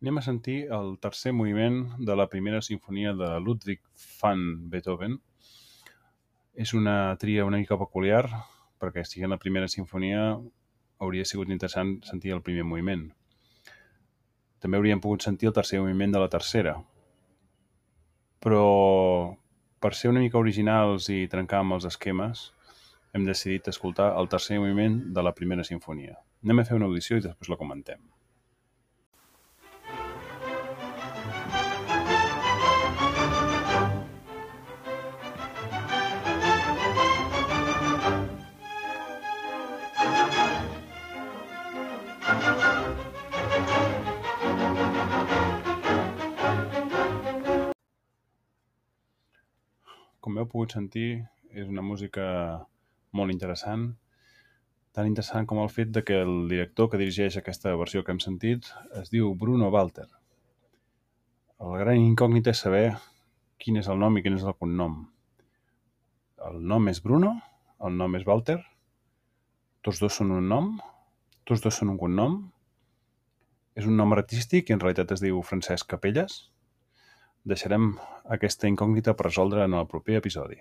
Anem a sentir el tercer moviment de la primera sinfonia de Ludwig van Beethoven. És una tria una mica peculiar, perquè si en la primera sinfonia hauria sigut interessant sentir el primer moviment. També hauríem pogut sentir el tercer moviment de la tercera. Però per ser una mica originals i trencar amb els esquemes, hem decidit escoltar el tercer moviment de la primera sinfonia. Anem a fer una audició i després la comentem. Com heu pogut sentir, és una música molt interessant, tan interessant com el fet de que el director que dirigeix aquesta versió que hem sentit es diu Bruno Walter. El gran incògnit és saber quin és el nom i quin és el cognom. El nom és Bruno, el nom és Walter, tots dos són un nom, tots dos són un cognom, és un nom artístic i en realitat es diu Francesc Capelles. Deixarem aquesta incògnita per resoldre en el proper episodi.